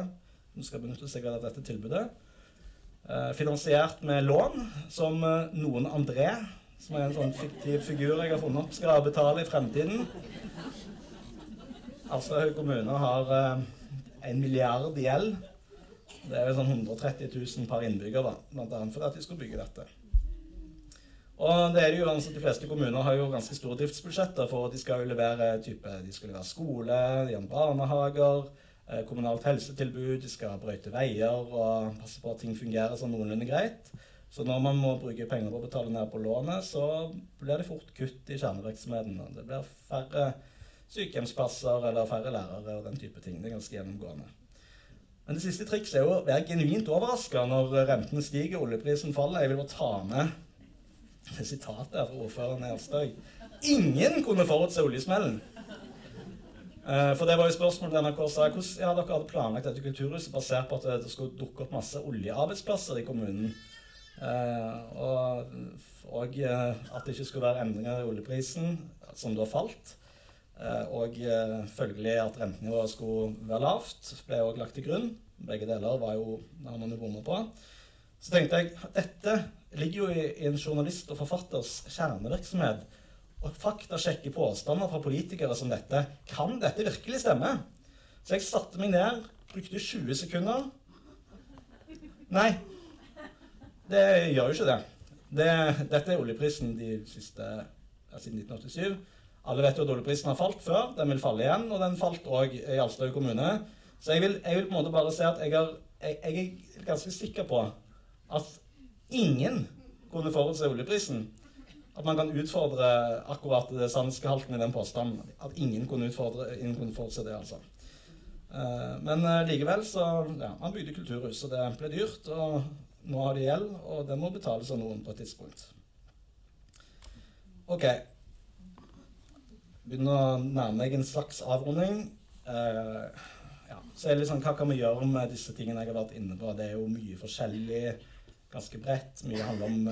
som skal benytte seg av dette tilbudet. Eh, finansiert med lån som noen André, som er en sånn fiktiv figur jeg har funnet opp, skal betale i fremtiden. Alstahaug kommune har en milliard i gjeld. Det er sånn 130 000 per innbygger, da, fordi at de skulle bygge dette. Og det er jo altså, De fleste kommuner har jo ganske store driftsbudsjetter for de skal jo levere type, de skal levere skole, de har barnehager, eh, kommunalt helsetilbud, de skal brøyte veier og passe på at ting fungerer sånn noenlunde greit. Så når man må bruke penger på å betale ned på lånet, så blir det fort kutt i kjernevirksomheten. Det blir færre sykehjemsplasser eller færre lærere og den type ting. Det er ganske gjennomgående. Men det siste trikset er jo å være genuint overraska når renten stiger, og oljeprisen faller. Jeg vil bare ta med det sitatet fra ordføreren i Alstøy. Ingen kunne forutse oljesmellen. Uh, for det var jo spørsmålet til NRK hvordan ja, dere hadde planlagt dette kulturhuset basert på at det skulle dukke opp masse oljearbeidsplasser i kommunen. Uh, og, og at det ikke skulle være endringer i oljeprisen, som da falt. og følgelig at rentenivået skulle være lavt, ble òg lagt til grunn. Begge deler var jo, har man bommet på. Så tenkte jeg dette ligger jo i, i en journalist og forfatters kjernevirksomhet å faktasjekke påstander fra politikere som dette. Kan dette virkelig stemme? Så jeg satte meg ned, brukte 20 sekunder. Nei, det gjør jo ikke det. det dette er oljeprisen de siste, siden 1987. Alle vet jo at oljeprisen har falt før. Den vil falle igjen, og den falt òg i Alstahaug kommune. Så jeg vil, jeg vil, på en måte bare si at jeg, er, jeg, jeg er ganske sikker på at ingen kunne forutse oljeprisen. At man kan utfordre akkurat det sannhetsgehalten i den påstanden. At ingen kunne, utfordre, ingen kunne forutse det, altså. Uh, men uh, likevel så ja, Man bygde kulturhus, og det ble dyrt. Og nå har de gjeld, og det må betales av noen på et tidspunkt. OK. Begynner å nærme meg en slags avrunding. Uh, ja. Så er det sånn, Hva kan vi gjøre med disse tingene jeg har vært inne på? Det er jo mye forskjellig ganske bredt. Mye handler om,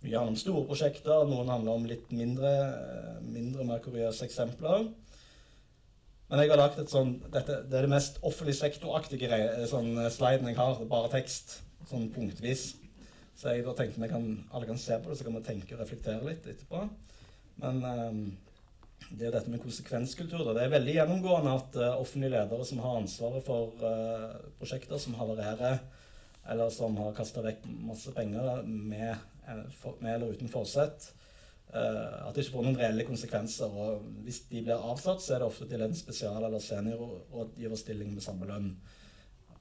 mye handler om store prosjekter, noen handler om litt mindre, mindre mer kuriøse eksempler. Men jeg har lagt et sånn, dette, Det er det mest offentlig sektoraktige sånn sliden jeg har. Bare tekst. Sånn punktvis. Så jeg da tenkte vi kan, alle kan se på det, så kan vi tenke og reflektere litt etterpå. Men um, det er dette med konsekvenskultur. Da. Det er veldig gjennomgående at uh, offentlige ledere som har ansvaret for uh, prosjekter som havarerer, eller som har kasta vekk masse penger med, med eller uten forsett, at det ikke får noen reelle konsekvenser. Og hvis de blir avsatt, så er det ofte til en spesial- eller seniorrådgiverstilling med samme lønn.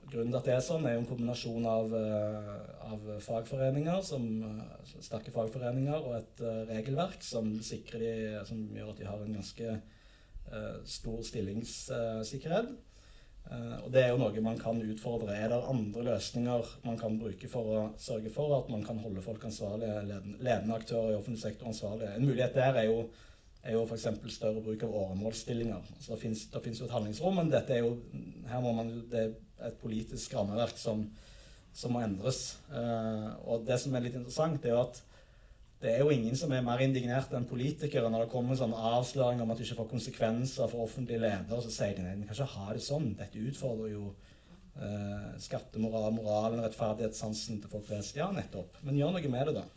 Grunnen til at det er sånn, er jo en kombinasjon av, eh, av fagforeninger, som, eh, sterke fagforeninger og et regelverk som, de, som, gjør at de har en ganske stor stillingssikkerhet. Uh, og det er jo noe man kan utfordre. Er det andre løsninger man kan bruke for å sørge for at man kan holde folk ansvarlige, ledende, aktører i offentlig sektor ansvarlige? En mulighet der er jo er jo f.eks. større bruk av åremålsstillinger. Altså det fins jo et handlingsrom, men dette er jo, her må man, det er et politisk rammeverk som, som må endres. Uh, og det som er litt interessant, er jo at det er jo ingen som er mer indignert enn politikere når det kommer sånn avsløring om at du ikke får konsekvenser for offentlige ledere. Så sier de nei, vi kan ikke ha det sånn. Dette utfordrer jo eh, skattemoral, moralen, rettferdighetssansen til folk flest. Ja, nettopp. Men gjør noe med det, da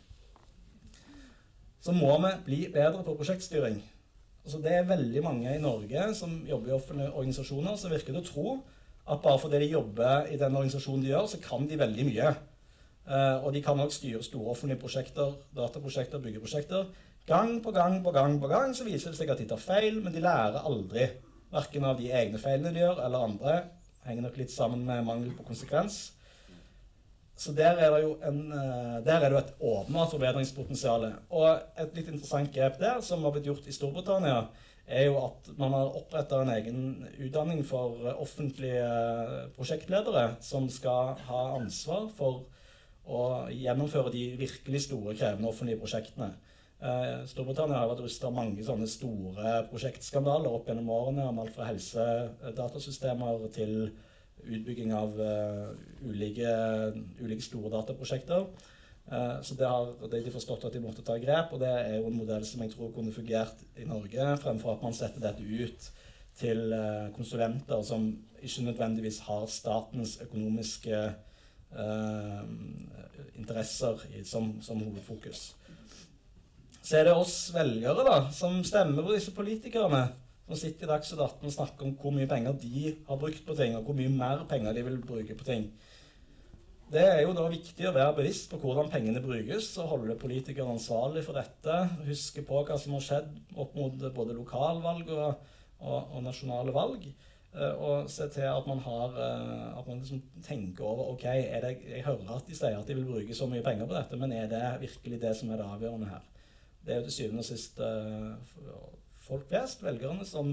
så må vi bli bedre på prosjektstyring. Altså det er veldig mange i Norge som jobber i offentlige organisasjoner, som virker til å tro at bare fordi de jobber i den organisasjonen de gjør, så kan de veldig mye. Uh, og de kan også styre store offentlige prosjekter, dataprosjekter, byggeprosjekter. Gang på gang på gang på gang så viser det seg at de tar feil, men de lærer aldri. Verken av de egne feilene de gjør, eller andre. Henger nok litt sammen med mangel på konsekvens. Så der er det jo en, eh, der er det jo et åpenbart forbedringspotensial. Og et litt interessant grep der, som har blitt gjort i Storbritannia, er jo at man har oppretta en egen utdanning for offentlige prosjektledere som skal ha ansvar for å gjennomføre de virkelig store, krevende offentlige prosjektene. Eh, Storbritannia har vært rusta mange sånne store prosjektskandaler opp gjennom årene, om alt fra helsedatasystemer til utbygging av uh, ulike, ulike, store dataprosjekter. Uh, så det har de forstått at de måtte ta grep, og det er jo en modell som jeg tror kunne fungert i Norge, fremfor at man setter dette ut til konsulenter som ikke nødvendigvis har statens økonomiske interesser i, som, som, hovedfokus. Så er det oss velgere da, som stemmer på disse politikerne som sitter i Dagsnytt 18 og snakker om hvor mye penger de har brukt på ting, og hvor mye mer penger de vil bruke på ting. Det er jo da viktig å være bevisst på hvordan pengene brukes, og holde politikerne ansvarlig for dette. Huske på hva som har skjedd opp mot både lokalvalg og, og, og nasjonale valg. Eh, og se til at man, har, eh, at man liksom tenker over ok, det, Jeg hører at de sier at de vil bruke så mye penger på dette, men er det virkelig det som er det avgjørende her? Det er jo til syvende og sist uh, folk flest, velgerne, som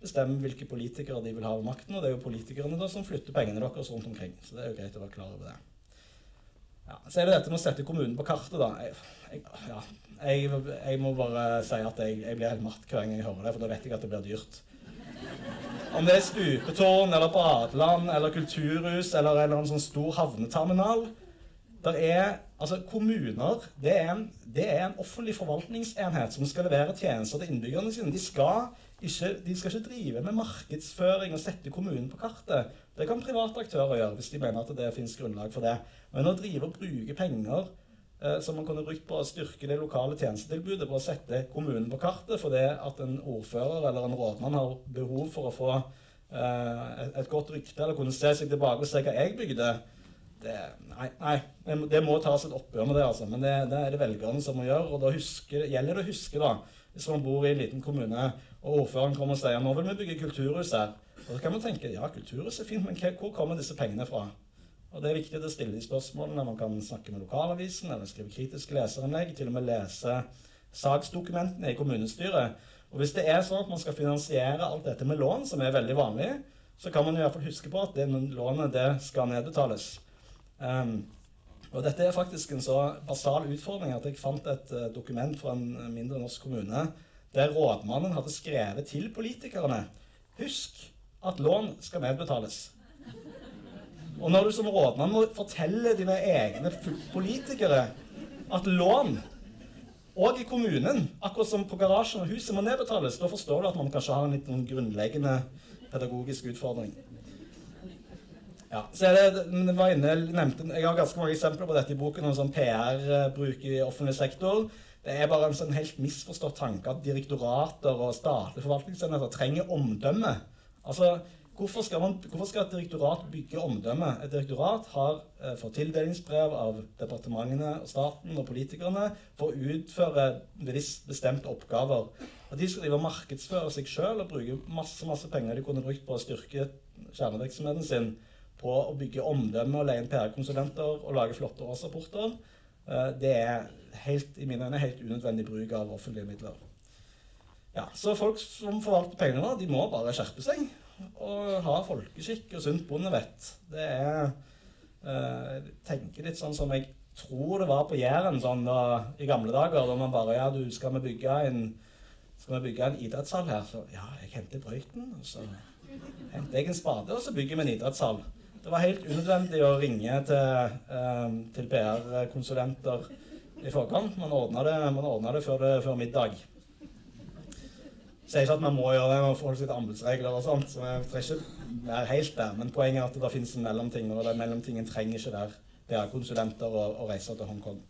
bestemmer hvilke politikere de vil ha ved makten. Og det er jo politikerne da som flytter pengene deres rundt omkring. Så det er jo greit å være klar over det. Ja, så er det dette med å sette kommunen på kartet, da. Jeg, jeg, ja, jeg, jeg må bare si at jeg, blir helt matt hver gang jeg hører det, for da vet jeg at det blir dyrt. Om det er stupetårn eller badeland eller kulturhus eller, eller en sånn stor havneterminal der er, altså Kommuner det er, en, det er, en, offentlig forvaltningsenhet som skal levere tjenester til innbyggerne sine. De skal, ikke, de skal ikke drive med markedsføring og sette kommunen på kartet. Det kan private aktører gjøre hvis de mener at det finnes grunnlag for det. Men å drive og bruke penger som man kunne brukt på å styrke det lokale tjenestetilbudet, på å sette kommunen på kartet fordi at en ordfører eller en rådmann har behov for å få eh, et godt rykte eller kunne se seg tilbake og se hva jeg bygde det, nei, nei, det må tas et oppgjør med det, altså. Men det, det er det velgerne som må gjøre. Og da husker, gjelder det å huske, da, hvis man bor i en liten kommune, og ordføreren kommer og sier nå vil vi bygge kulturhus her. Og så kan man tenke ja, kulturhus er fint, men hvor kommer disse pengene fra? Og Det er viktig å stille de spørsmålene. Man kan snakke med lokalavisen, eller skrive kritiske leserinnlegg, til og med lese saksdokumentene i kommunestyret. Og Hvis det er sånn at man skal finansiere alt dette med lån, som er veldig vanlig, så kan man i hvert fall huske på at det lånet det skal nedbetales. Um, og dette er faktisk en så basal utfordring at jeg fant et uh, dokument fra en mindre norsk kommune der rådmannen hadde skrevet til politikerne Husk at lån skal nedbetales. Og når du som rådmann må fortelle dine egne politikere at lån og i kommunen, akkurat som på garasjen og huset, må nedbetales, da forstår du at man kanskje har en litt noen grunnleggende pedagogisk utfordring. Ja, så er det, jeg, var inne, nevnte, jeg har ganske mange eksempler på dette i boken om sånn PR-bruk i offentlig sektor. Det er bare en sånn helt misforstått tanke at direktorater og statlige forvaltningsenheter trenger omdømme. Altså, Hvorfor skal, man, hvorfor skal, et direktorat bygge omdømme? Et direktorat har eh, fått tildelingsbrev av departementene, staten og politikerne for å utføre bestemte oppgaver. Og De skal drive og markedsføre seg sjøl og bruke masse masse penger de kunne brukt på å styrke kjernevirksomheten sin, på å bygge omdømme og leie inn PR-konsulenter og lage flotte årsrapporter. Eh, det er helt, i mine øyne helt unødvendig bruk av offentlige midler. Ja, så folk som forvalter pengene, de må bare skjerpe seg og ha folkeskikk og sunt bondevett. Det er eh, Jeg tenker litt sånn som jeg tror det var på Jæren sånn da, i gamle dager, da man bare Ja, du, skal vi bygge en skal vi bygge en idrettshall her? Så ja, jeg henter brøyten, og så henter jeg en spade, og så bygger vi en idrettshall. Det var helt unødvendig å ringe til, eh, til PR-konsulenter i forkant. Man ordna det, det før middag sier ikke at man må gjøre det, med forhold til anbudsregler og sånt. så vi ikke være helt der, Men poenget er at det finnes en mellomting, og den mellomtingen trenger ikke der. Det er konsulenter og, og reiser til Hongkong.